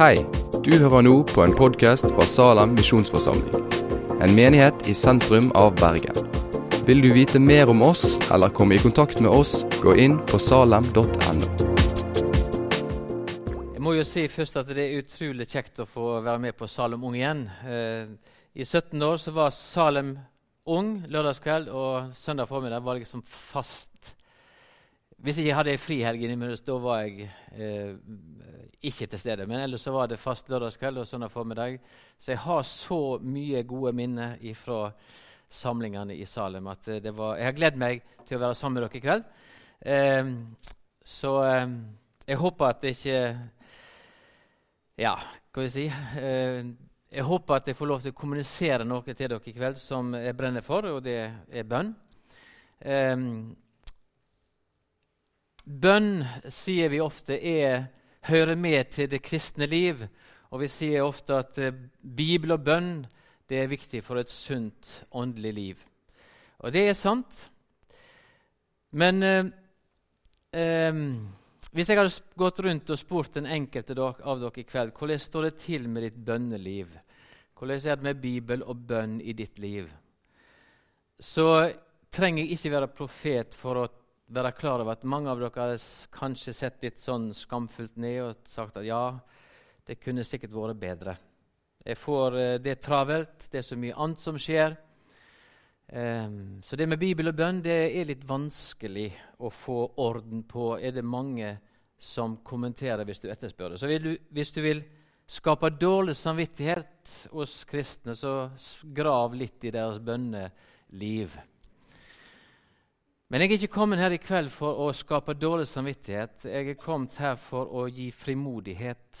Hei, du hører nå på en podkast fra Salem misjonsforsamling. En menighet i sentrum av Bergen. Vil du vite mer om oss eller komme i kontakt med oss, gå inn på salem.no. Jeg må jo si først at det er utrolig kjekt å få være med på Salem Ung igjen. Eh, I 17 år så var Salem Ung lørdagskveld, og søndag formiddag var liksom fast hvis jeg hadde ei frihelg innimellom, da var jeg eh, ikke til stede. Men ellers så var det fast lørdagskveld og søndag formiddag. Så jeg har så mye gode minner fra samlingene i Salem at eh, var, jeg har gledet meg til å være sammen med dere i kveld. Eh, så eh, jeg håper at det ikke Ja, hva skal jeg si? Eh, jeg håper at jeg får lov til å kommunisere noe til dere i kveld som jeg brenner for, og det er bønn. Um, Bønn sier vi ofte er, hører med til det kristne liv. Og vi sier ofte at eh, Bibel og bønn det er viktig for et sunt åndelig liv. Og det er sant. Men eh, eh, hvis jeg hadde gått rundt og spurt den enkelte av dere i kveld hvordan står det til med ditt bønneliv, hvordan er det med Bibel og bønn i ditt liv, så trenger jeg ikke være profet for å være klar over at mange av dere har kanskje sett litt sånn skamfullt ned og sagt at ja, det kunne sikkert vært bedre. Jeg får uh, det travelt, det er så mye annet som skjer. Um, så det med Bibel og bønn det er litt vanskelig å få orden på. Er det mange som kommenterer hvis du etterspør det. Så du, hvis du vil skape dårlig samvittighet hos kristne, så grav litt i deres bønneliv. Men jeg er ikke kommet her i kveld for å skape dårlig samvittighet. Jeg er kommet her for å gi frimodighet.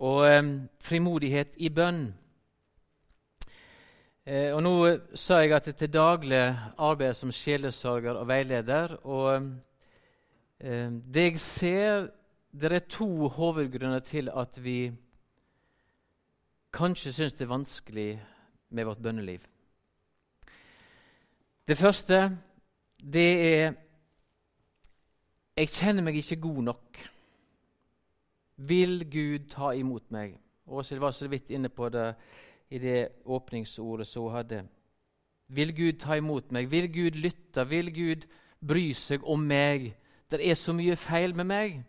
Og eh, frimodighet i bønn. Eh, og Nå sa jeg at jeg til daglig arbeider som sjelesørger og veileder. og eh, Det jeg ser, det er to hovedgrunner til at vi kanskje syns det er vanskelig med vårt bønneliv. Det første det er Jeg kjenner meg ikke god nok. Vil Gud ta imot meg? Åshild var så vidt inne på det i det åpningsordet som hun hadde. Vil Gud ta imot meg? Vil Gud lytte? Vil Gud bry seg om meg? Det er så mye feil med meg.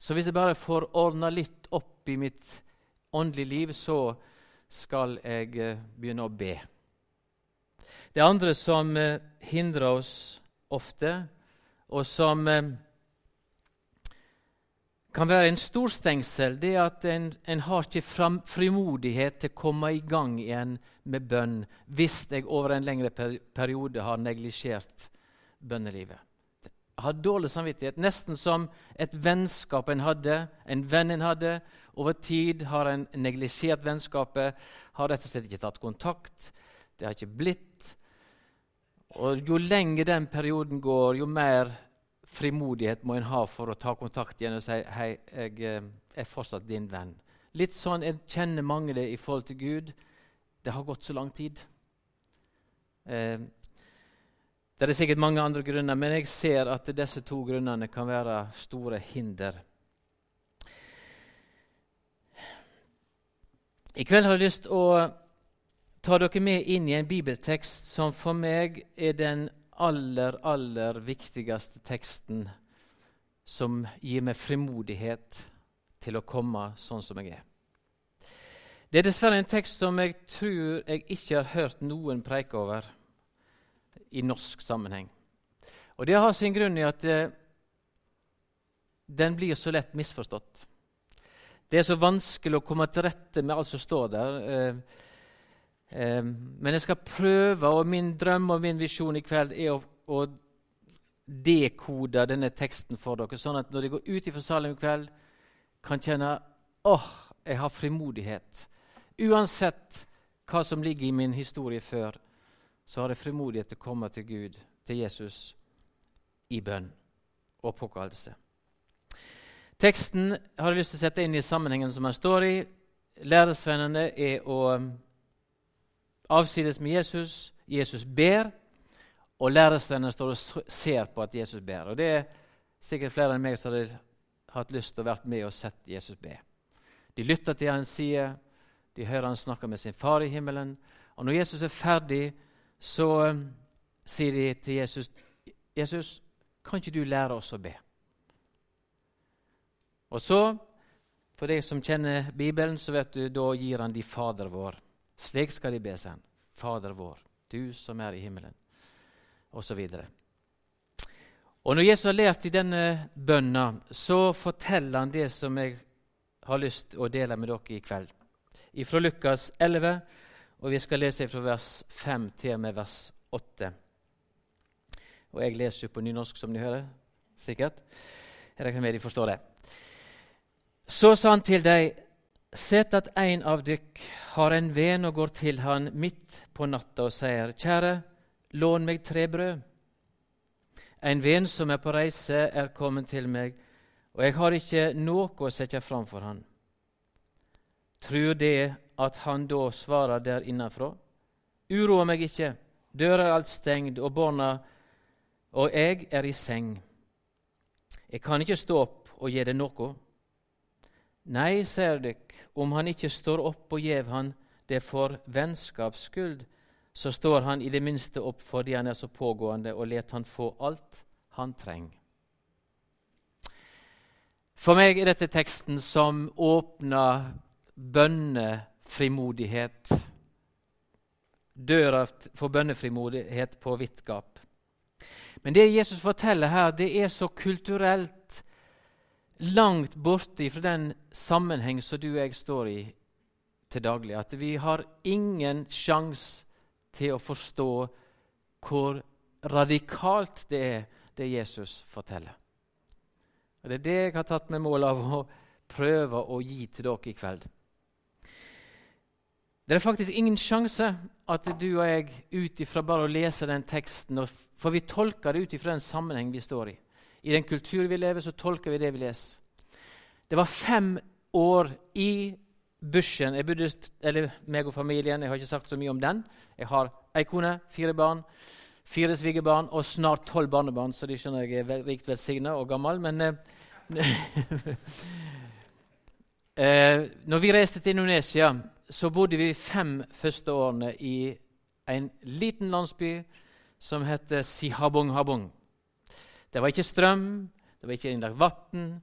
Så hvis jeg bare får ordna litt opp i mitt åndelige liv, så skal jeg eh, begynne å be. Det andre som eh, hindrer oss ofte, og som eh, kan være en stor stengsel, det er at en, en har ikke fram, frimodighet til å komme i gang igjen med bønn hvis jeg over en lengre periode har neglisjert bønnelivet. Jeg har dårlig samvittighet, nesten som et vennskap en hadde, en venn en hadde. Over tid har en neglisjert vennskapet, har rett og slett ikke tatt kontakt. Det har ikke blitt. Og Jo lenger den perioden går, jo mer frimodighet må en ha for å ta kontakt igjen og si hei, jeg eh, er fortsatt din venn. Litt sånn jeg kjenner mange det i forhold til Gud. Det har gått så lang tid. Eh, det er sikkert mange andre grunner, men jeg ser at disse to grunnene kan være store hinder. I kveld har jeg lyst å tar dere med inn i en bibeltekst som for meg er den aller, aller viktigste teksten som gir meg frimodighet til å komme sånn som jeg er. Det er dessverre en tekst som jeg tror jeg ikke har hørt noen preike over i norsk sammenheng. Og Det har sin grunn i at eh, den blir så lett misforstått. Det er så vanskelig å komme til rette med alt som står der. Eh, men jeg skal prøve, og min drøm og min visjon i kveld er å, å dekode denne teksten for dere, sånn at når de går ut fra salen i kveld, kan kjenne åh, oh, jeg har frimodighet. Uansett hva som ligger i min historie før, så har jeg frimodighet til å komme til Gud, til Jesus, i bønn og påkallelse. Teksten har jeg lyst til å sette inn i sammenhengen som den står i. Læresvennene er å avsides med Jesus. Jesus ber, og læresvennene står og ser på at Jesus ber. Og Det er sikkert flere enn meg som hadde hatt lyst til å være med og sett Jesus be. De lytter til hans side, de hører han snakke med sin far i himmelen. Og når Jesus er ferdig, så um, sier de til Jesus, 'Jesus, kan ikke du lære oss å be?' Og så, for deg som kjenner Bibelen, så vet du, da gir han de Fader vår. Slik skal de be seg. Fader vår, du som er i himmelen. Og så videre. Og Når Jesus har lært i denne bønna, så forteller han det som jeg har lyst til å dele med dere i kveld. Fra Lukas 11, og vi skal lese fra vers 5 til og med vers 8. Og jeg leser jo på nynorsk, som dere hører, sikkert. Jeg regner med de forstår det. Så sa han til deg, sett at en av dykk har en venn og går til han midt på natta og sier, kjære, lån meg tre brød. En venn som er på reise, er kommet til meg, og jeg har ikke noe å sette fram for han. Tror det at han da svarer der innenfra? Uroa meg ikke, døra er alt stengt, og barna og jeg er i seng. Jeg kan ikke stå opp og gi deg noe. Nei, sier dykk, om han ikke står opp og gjev han det for vennskaps skyld, så står han i det minste opp fordi han er så pågående, og let han få alt han trenger. For meg er dette teksten som åpner bønnefrimodighet. Døra for bønnefrimodighet på vidt gap. Men det Jesus forteller her, det er så kulturelt langt borte fra den sammenheng som du og jeg står i til daglig, at vi har ingen sjanse til å forstå hvor radikalt det er, det Jesus forteller. Og Det er det jeg har tatt med mål av å prøve å gi til dere i kveld. Det er faktisk ingen sjanse at du og jeg ut ifra bare å lese den teksten For vi tolker det ut ifra den sammenheng vi står i. I den kultur vi lever, så tolker vi det vi leser. Det var fem år i bushen. Jeg bodde, eller meg og familien, jeg har ikke sagt så mye om den. Jeg har ei kone, fire barn, fire svigerbarn og snart tolv barnebarn, så de skjønner jeg er rikt velsigna og gammel. Men eh, eh, når vi reiste til Indonesia så bodde vi fem første årene i en liten landsby som heter Sihabong-Habong. Det var ikke strøm, det var ikke innlagt vann.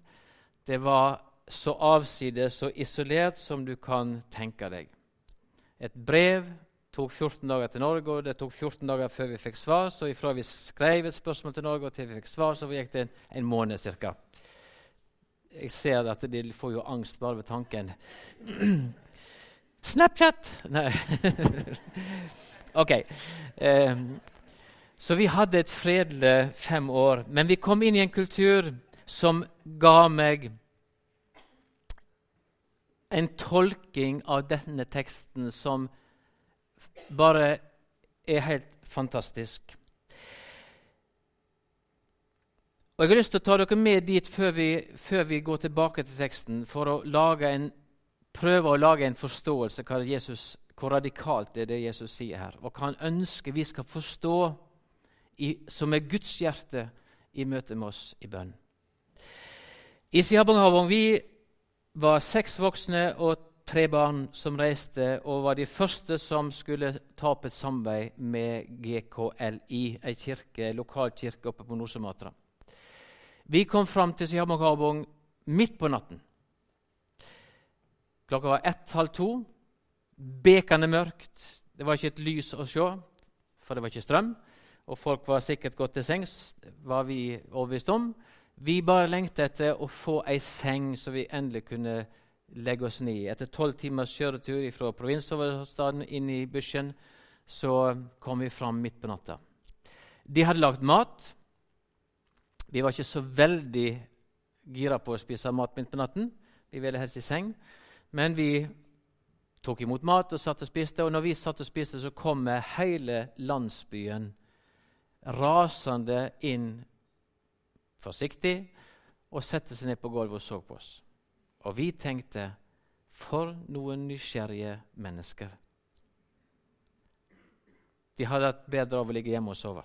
Det var så avsides og isolert som du kan tenke deg. Et brev tok 14 dager til Norge, og det tok 14 dager før vi fikk svar. Så ifra vi skrev et spørsmål til Norge og til vi fikk svar, så gikk det en, en måned ca. Jeg ser at de får jo angst bare ved tanken. Snapchat! Nei. ok. Eh, så vi hadde et fredelig fem år. Men vi kom inn i en kultur som ga meg en tolking av denne teksten som bare er helt fantastisk. Og Jeg har lyst til å ta dere med dit før vi, før vi går tilbake til teksten, for å en prøve å lage en forståelse Jesus, hvor radikalt det er det Jesus sier her, og hva han ønsker vi skal forstå i, som er Guds hjerte i møte med oss i bønn. I Sihabonghavong vi var seks voksne og tre barn som reiste, og var de første som skulle ta opp et samarbeid med GKLI, ei kirke, lokal kirke oppe på Nord-Sumatra. Vi kom fram til Sihabonghavong midt på natten. Klokka var ett-halv to. Bekende mørkt. Det var ikke et lys å se, for det var ikke strøm. Og folk var sikkert gått til sengs, var vi overbevist om. Vi bare lengtet etter å få ei seng så vi endelig kunne legge oss ned i. Etter tolv timers kjøretur fra provinshovedstaden inn i bushen så kom vi fram midt på natta. De hadde lagd mat. Vi var ikke så veldig gira på å spise mat midt på natten. Vi ville helst i seng. Men vi tok imot mat og satt og spiste. Og når vi satt og spiste, så kom hele landsbyen rasende inn forsiktig og sette seg ned på gulvet og så på oss. Og vi tenkte for noen nysgjerrige mennesker. De hadde hatt bedre av å ligge hjemme og sove.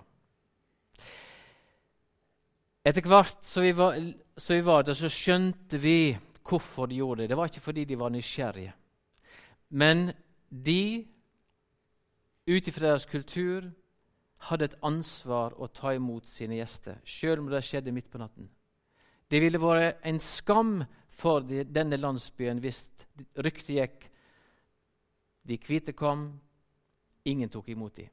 Etter hvert som vi, var, der, så skjønte vi hvorfor de gjorde det. Det var ikke fordi de var nysgjerrige. Men de, ut ifra deres kultur, hadde et ansvar å ta imot sine gjester, selv om det skjedde midt på natten. Det ville vært en skam for de, denne landsbyen hvis ryktet gikk de hvite kom, ingen tok imot dem.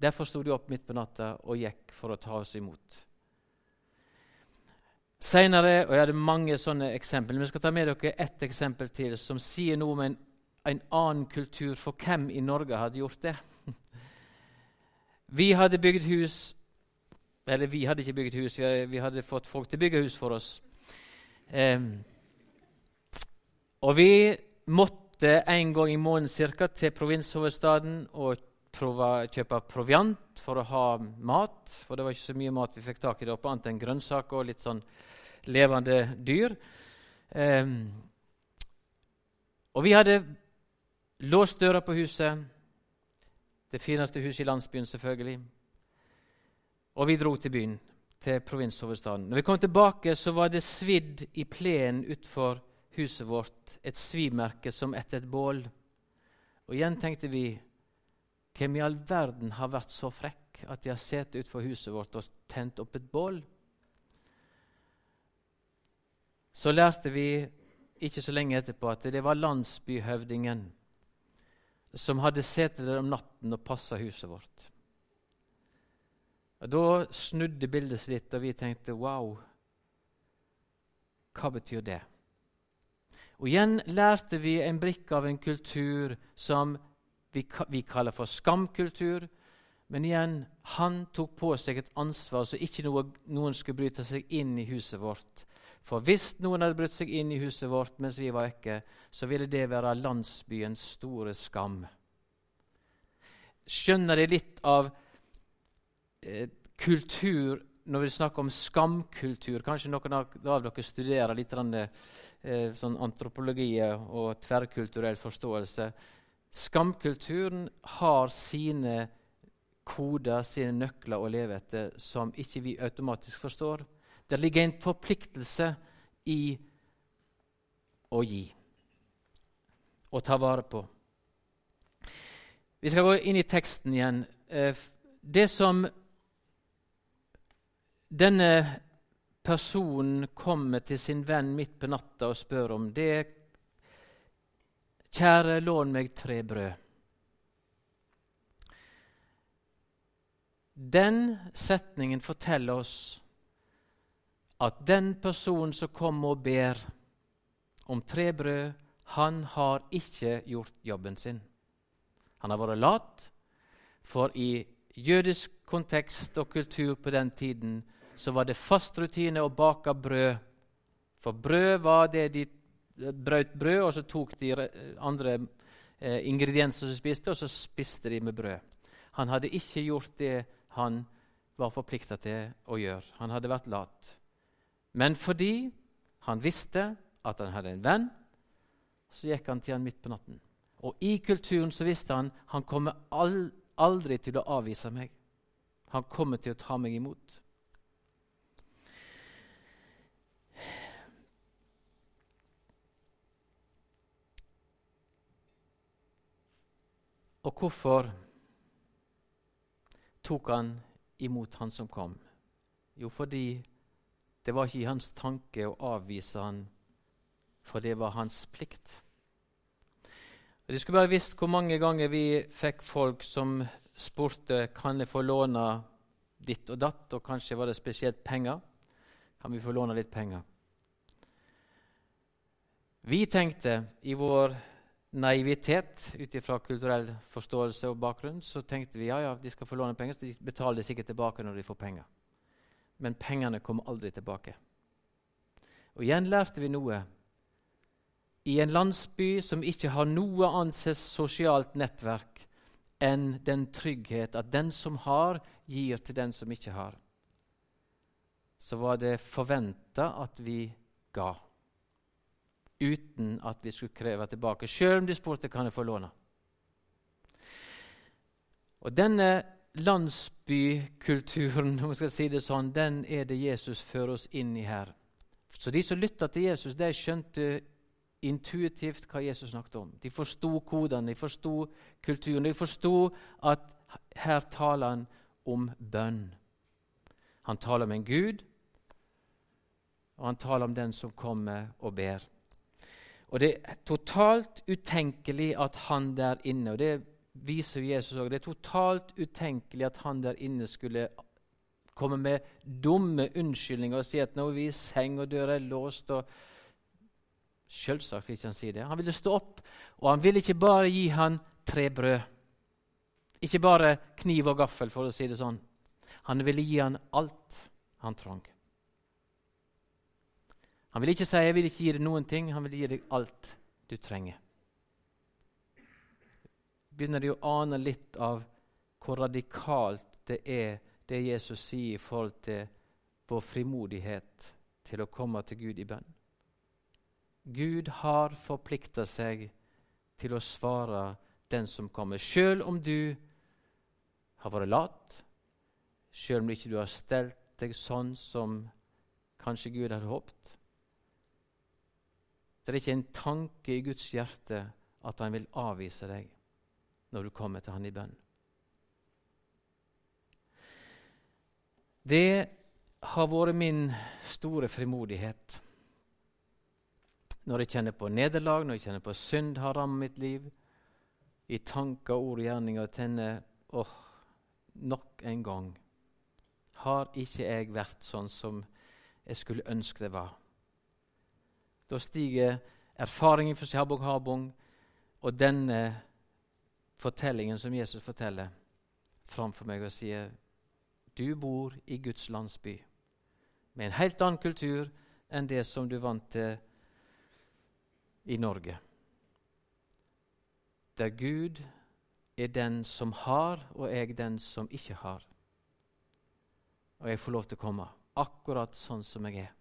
Derfor sto de opp midt på natta og gikk for å ta oss imot. Senere, og Jeg hadde mange sånne eksempler, men jeg skal ta med dere ett eksempel til som sier noe om en, en annen kultur for hvem i Norge hadde gjort det. Vi hadde bygd hus Eller vi hadde ikke bygd hus, vi hadde fått folk til å bygge hus for oss. Um, og vi måtte en gang i måneden cirka til provinshovedstaden og prova, kjøpe proviant for å ha mat. For det var ikke så mye mat vi fikk tak i der oppe, annet enn grønnsaker og litt sånn levende dyr. Um, og vi hadde låst døra på huset. Det fineste huset i landsbyen, selvfølgelig. Og vi dro til byen, til provinshovedstaden. Når vi kom tilbake, så var det svidd i plenen utfor huset vårt, et svimerke som etter et bål. Og igjen tenkte vi hvem i all verden har vært så frekk at de har sittet utenfor huset vårt og tent opp et bål? Så lærte vi ikke så lenge etterpå at det var landsbyhøvdingen som hadde sete der om natten og passa huset vårt. Og Da snudde bildet seg litt, og vi tenkte wow, hva betyr det? Og Igjen lærte vi en brikke av en kultur som vi, vi kaller for skamkultur. Men igjen, han tok på seg et ansvar så ikke noe, noen skulle bryte seg inn i huset vårt. For hvis noen hadde brutt seg inn i huset vårt mens vi var vekke, så ville det være landsbyens store skam skjønner de litt av eh, kultur når vi snakker om skamkultur. Kanskje noen av, dere studerer litt eh, sånn antropologi og tverrkulturell forståelse. Skamkulturen har sine koder, sine nøkler å leve etter, som ikke vi automatisk forstår. Det ligger en forpliktelse i å gi og ta vare på. Vi skal gå inn i teksten igjen. Eh, det som denne personen kommer til sin venn midt på natta og spør om, det er Kjære, lån meg tre brød. Den setningen forteller oss at den personen som kommer og ber om tre brød, han har ikke gjort jobben sin. Han har vært lat, for i jødisk kontekst og kultur på den tiden så var det fast rutine å bake brød. For brød var det de brøt brød, og så tok de andre eh, ingredienser som spiste, og så spiste de med brød. Han hadde ikke gjort det han var forplikta til å gjøre. Han hadde vært lat. Men fordi han visste at han hadde en venn, så gikk han til han midt på natten. Og i kulturen så visste han han kommer aldri til å avvise meg. Han kommer til å ta meg imot. Og hvorfor tok han imot han som kom? Jo, fordi det var ikke i hans tanke å avvise han, for det var hans plikt. De skulle bare visst hvor mange ganger vi fikk folk som spurte kan jeg få låne ditt og datt, og kanskje var det spesielt penger. Kan vi få låne litt penger? Vi tenkte i vår naivitet ut ifra kulturell forståelse og bakgrunn så tenkte vi ja, ja, de skal få låne penger, så de betaler sikkert tilbake når de får penger. Men pengene kom aldri tilbake. Og igjen lærte vi noe i en landsby som ikke har noe annet sosialt nettverk enn den trygghet at den som har, gir til den som ikke har, så var det forventa at vi ga. Uten at vi skulle kreve tilbake, sjøl om de spurte kan jeg få låne. Og Denne landsbykulturen, om jeg skal si det sånn, den er det Jesus fører oss inn i her. Så de som lytta til Jesus, de skjønte intuitivt hva Jesus snakket om. De forsto kodene, de forsto kulturen. De forsto at her taler han om bønn. Han taler om en Gud, og han taler om den som kommer og ber. Og Det er totalt utenkelig at han der inne og Det viser Jesus også, Det er totalt utenkelig at han der inne skulle komme med dumme unnskyldninger og si at nå er vi i seng og døra er låst. og Selvsagt vil ikke han si det. Han ville stå opp, og han ville ikke bare gi han tre brød. Ikke bare kniv og gaffel, for å si det sånn. Han ville gi han alt han trang. Han vil ikke si 'jeg vil ikke gi deg noen ting', han vil gi deg alt du trenger. Begynner de å ane litt av hvor radikalt det er, det Jesus sier i forhold til vår frimodighet til å komme til Gud i bønn. Gud har forplikta seg til å svare den som kommer, sjøl om du har vært lat, sjøl om ikke du har stelt deg sånn som kanskje Gud hadde håpet. Det er ikke en tanke i Guds hjerte at han vil avvise deg når du kommer til han i bønn. Det har vært min store frimodighet når jeg kjenner på nederlag, når jeg kjenner på synd har rammet mitt liv, i tanker, ord og gjerninger, og tenner åh, nok en gang har ikke jeg vært sånn som jeg skulle ønske det var. Da stiger erfaringen for Habong Habong og denne fortellingen som Jesus forteller, framfor meg og sier du bor i Guds landsby med en helt annen kultur enn det som du vant til i Norge. Der Gud er den som har, og jeg den som ikke har. Og jeg får lov til å komme akkurat sånn som jeg er.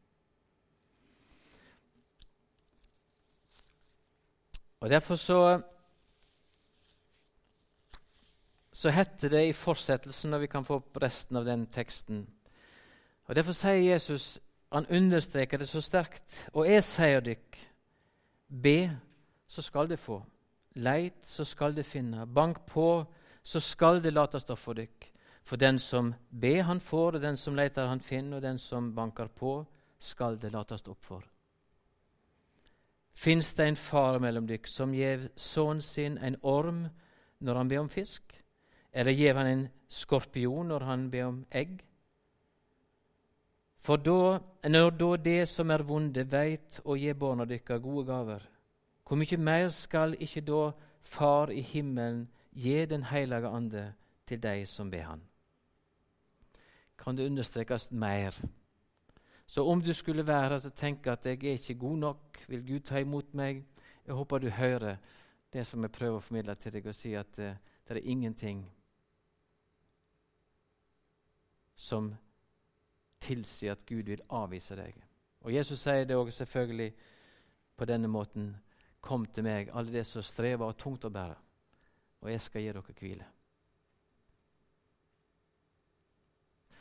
Og Derfor så så heter det i fortsettelsen, og vi kan få opp resten av den teksten Og Derfor sier Jesus, han understreker det så sterkt, og jeg sier dykk, be, så skal det få. Leit, så skal det finne. Bank på, så skal det lates opp for dykk. For den som ber, han får, og den som leter, han finner, og den som banker på, skal det lates opp for. Fins det en far mellom dykk som gjev sønnen sin en orm når han ber om fisk? Eller gir han en skorpion når han ber om egg? For da, når da det som er vonde, veit å gi barna dykkar gode gaver, hvor mye mer skal ikke da Far i himmelen gi Den hellige ande til de som ber Han? Kan det understrekes mer? Så om du skulle være og tenke at jeg er ikke god nok, vil Gud ta imot meg? Jeg håper du hører det som jeg prøver å formidle til deg, og si at det, det er ingenting som tilsier at Gud vil avvise deg. Og Jesus sier det også selvfølgelig på denne måten. Kom til meg, alle de som strever og tungt å bære, og jeg skal gi dere hvile.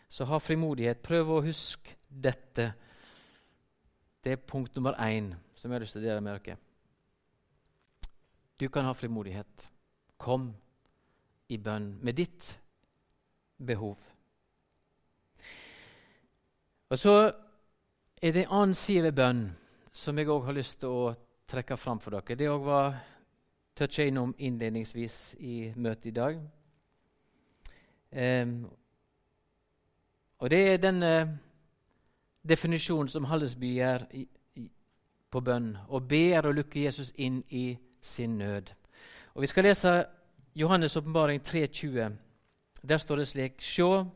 Så ha frimodighet. Prøv å huske dette. Det er punkt nummer én som jeg har lyst til å dele med dere. Du kan ha frimodighet. Kom i bønn med ditt behov. Og Så er det en annen side ved bønn som jeg òg har lyst til å trekke fram for dere. Det òg var toucha innom innledningsvis i møtet i dag. Um, og det er denne definisjonen som Hallesby gjør på bønn. Å be er å lukke Jesus inn i sin nød. Og Vi skal lese Johannes' åpenbaring 3,20. Der står det slik.: Sjå,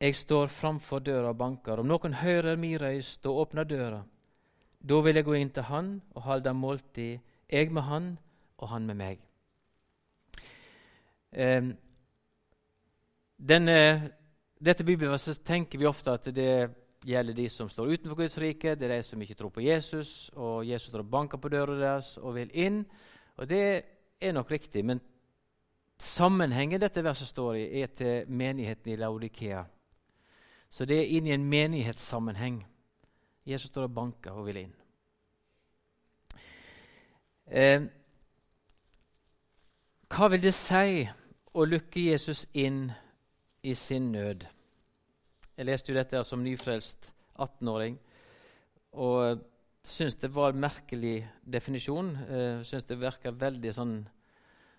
jeg står framfor døra og banker. Om noen hører mi røyst og åpner døra, da vil jeg gå inn til han og holde måltid, jeg med han og han med meg. Eh, denne, dette bibelverset tenker vi ofte at det gjelder de som står utenfor Guds rike, det er de som ikke tror på Jesus, og Jesus står og banker på døra deres og vil inn. Og Det er nok riktig, men Sammenhengen dette verset står i, er til menigheten i Laudikea. Så det er inn i en menighetssammenheng. Jesus står og banker og vil inn. Eh, hva vil det si å lukke Jesus inn i sin nød? Jeg leste jo dette som nyfrelst 18-åring og syns det var en merkelig definisjon. Eh, syns det virka veldig sånn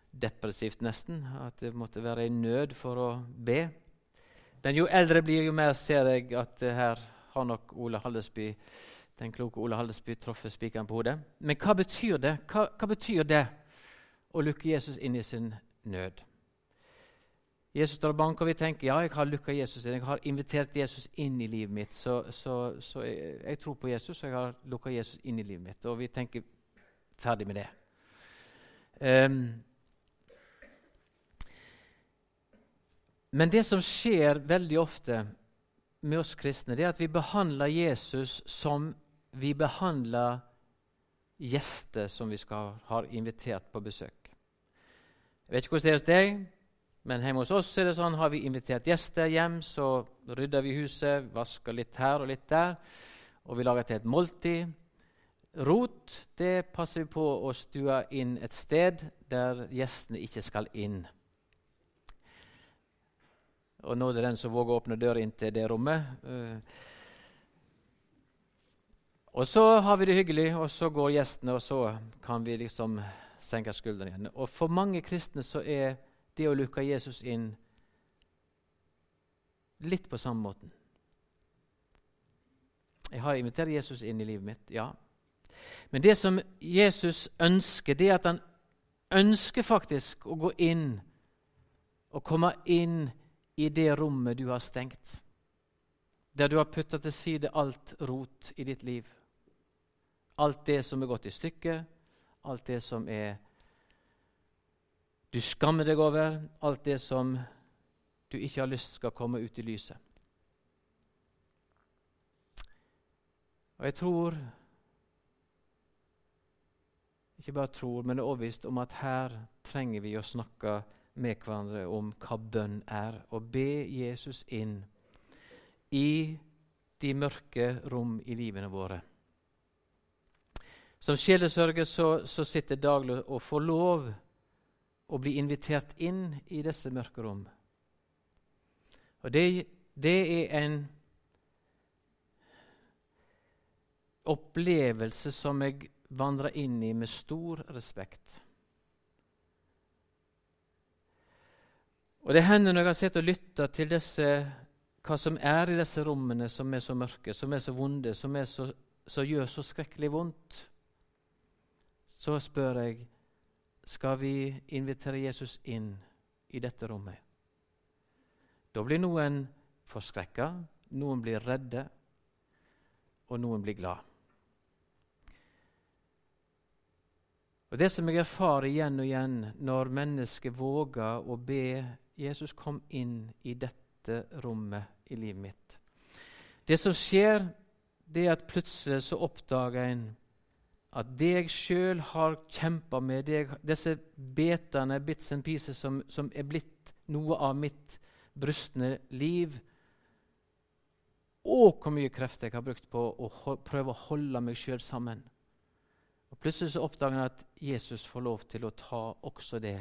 depressivt, nesten. At det måtte være i nød for å be. Men jo eldre blir, jo mer ser jeg at her har nok Ole Hallesby, den kloke Ole Hallesby truffet spikeren på hodet. Men hva betyr det hva, hva betyr det å lukke Jesus inn i sin nød? Jesus står og banker, og vi tenker ja, jeg har lukka Jesus inn. Jeg har invitert Jesus inn i livet mitt. Så, så, så jeg, jeg, tror på Jesus, og jeg har lukka Jesus inn i livet mitt. Og vi tenker ferdig med det. Um, Men det som skjer veldig ofte med oss kristne, det er at vi behandler Jesus som vi behandler gjester som vi skal, har invitert på besøk. Jeg vet ikke hvordan det er hos deg, men hjemme hos oss er det sånn, har vi invitert gjester hjem, så rydder vi huset, vasker litt her og litt der, og vi lager til et måltid. Rot det passer vi på å stue inn et sted der gjestene ikke skal inn. Og nå er det den som våger å åpne døra inn til det rommet. Eh, og så har vi det hyggelig, og så går gjestene, og så kan vi liksom senke skuldrene igjen. Og for mange kristne så er det å lukke Jesus inn litt på samme måten. Jeg har invitert Jesus inn i livet mitt, ja. Men det som Jesus ønsker, det er at han ønsker faktisk å gå inn og komme inn i det rommet du har stengt, der du har putta til side alt rot i ditt liv. Alt det som er gått i stykker, alt det som er du skammer deg over, alt det som du ikke har lyst skal komme ut i lyset. Og jeg tror Ikke bare tror, men er overbevist om at her trenger vi å snakke med hverandre om hva bønn er, og be Jesus inn i de mørke rom i livene våre. Som sjelesørger så, så sitter daglig og får lov å bli invitert inn i disse mørke rom. Og det, det er en opplevelse som jeg vandrer inn i med stor respekt. Og Det hender når jeg har sett og lytta til disse, hva som er i disse rommene som er så mørke, som er så vonde, som, så, som gjør så skrekkelig vondt, så spør jeg skal vi invitere Jesus inn i dette rommet. Da blir noen forskrekka, noen blir redde, og noen blir glad. Og Det som jeg erfarer igjen og igjen når mennesker våger å be Jesus kom inn i dette rommet i livet mitt. Det som skjer, det er at plutselig så oppdager en at det jeg sjøl har kjempa med, det, disse betene, bits and pieces, som, som, er blitt noe av mitt brustne liv Og hvor mye krefter jeg har brukt på å prøve å holde meg sjøl sammen. Og Plutselig så oppdager jeg at Jesus får lov til å ta også det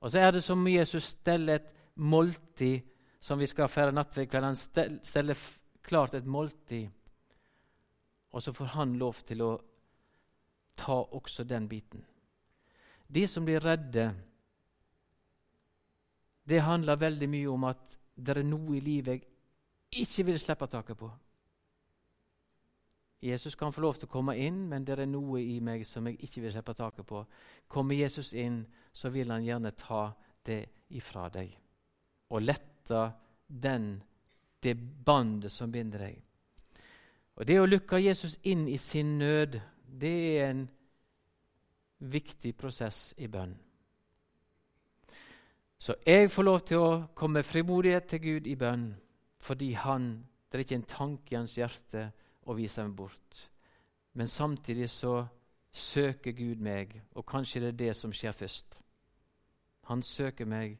og så er det som Jesus steller et måltid som vi skal feire kveld. Han steller klart et måltid, og så får han lov til å ta også den biten. De som blir redde, det handler veldig mye om at det er noe i livet jeg ikke vil slippe taket på. Jesus kan få lov til å komme inn, men det er noe i meg som jeg ikke vil slippe taket på. Kommer Jesus inn, så vil han gjerne ta det ifra deg og lette den, det bandet som binder deg. Og Det å lukke Jesus inn i sin nød, det er en viktig prosess i bønn. Så jeg får lov til å komme med frimodighet til Gud i bønn fordi han, det er ikke en tanke i hans hjerte og viser meg bort. Men samtidig så søker Gud meg, og kanskje det er det som skjer først. Han søker meg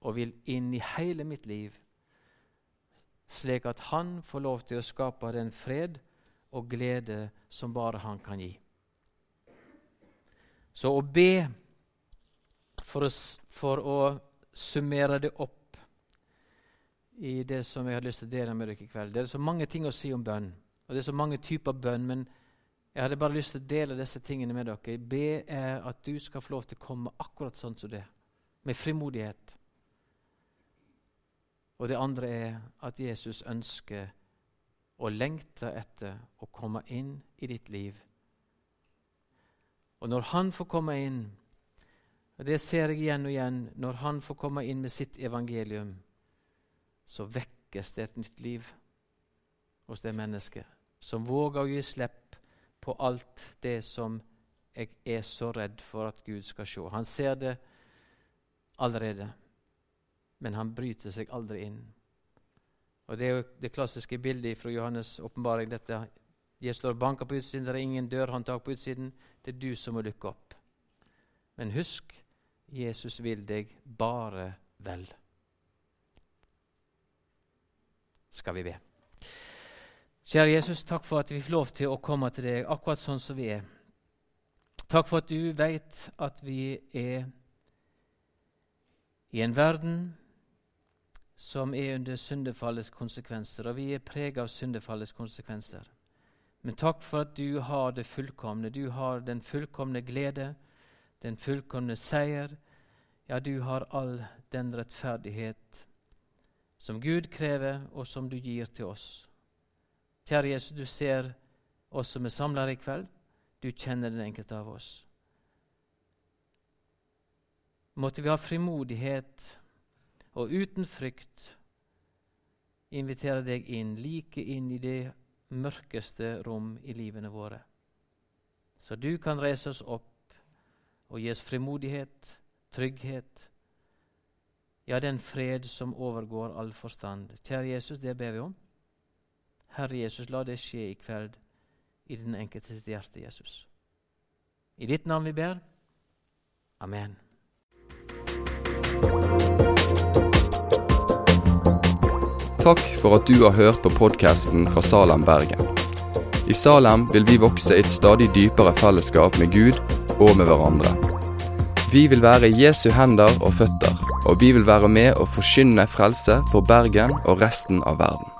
og vil inn i hele mitt liv, slik at han får lov til å skape den fred og glede som bare han kan gi. Så å be, for å, for å summere det opp i det som jeg har lyst til å dele med dere i kveld Det er så mange ting å si om bønn, og det er så mange typer bønn. men jeg hadde bare lyst til å dele disse tingene med dere. Be er at du skal få lov til å komme akkurat sånn som det, med frimodighet. Og det andre er at Jesus ønsker og lengter etter å komme inn i ditt liv. Og når han får komme inn, og det ser jeg igjen og igjen, når han får komme inn med sitt evangelium, så vekkes det et nytt liv hos det mennesket som våger å gi slipp på alt det som jeg er så redd for at Gud skal se. Han ser det allerede, men han bryter seg aldri inn. Og Det er jo det klassiske bildet fra Johannes' åpenbaring. Jeg står og banker på utsiden, det er ingen dørhåndtak på utsiden. Det er du som må lukke opp. Men husk, Jesus vil deg bare vel. Skal vi be. Kjære Jesus, takk for at vi får lov til å komme til deg akkurat sånn som vi er. Takk for at du vet at vi er i en verden som er under syndefallets konsekvenser, og vi er preget av syndefallets konsekvenser. Men takk for at du har det fullkomne. Du har den fullkomne glede, den fullkomne seier. Ja, du har all den rettferdighet som Gud krever, og som du gir til oss. Kjære Jesus, du ser oss som er samla i kveld. Du kjenner den enkelte av oss. Måtte vi ha frimodighet og uten frykt invitere deg inn, like inn i det mørkeste rom i livene våre. Så du kan reise oss opp og gi oss frimodighet, trygghet, ja, den fred som overgår all forstand. Kjære Jesus, det ber vi om. Herre Jesus, la det skje i kveld i den enkelte sitt hjerte, Jesus. I ditt navn vi ber. Amen. Takk for at du har hørt på podkasten fra Salem, Bergen. I Salem vil vi vokse i et stadig dypere fellesskap med Gud og med hverandre. Vi vil være Jesu hender og føtter, og vi vil være med å forkynne frelse for Bergen og resten av verden.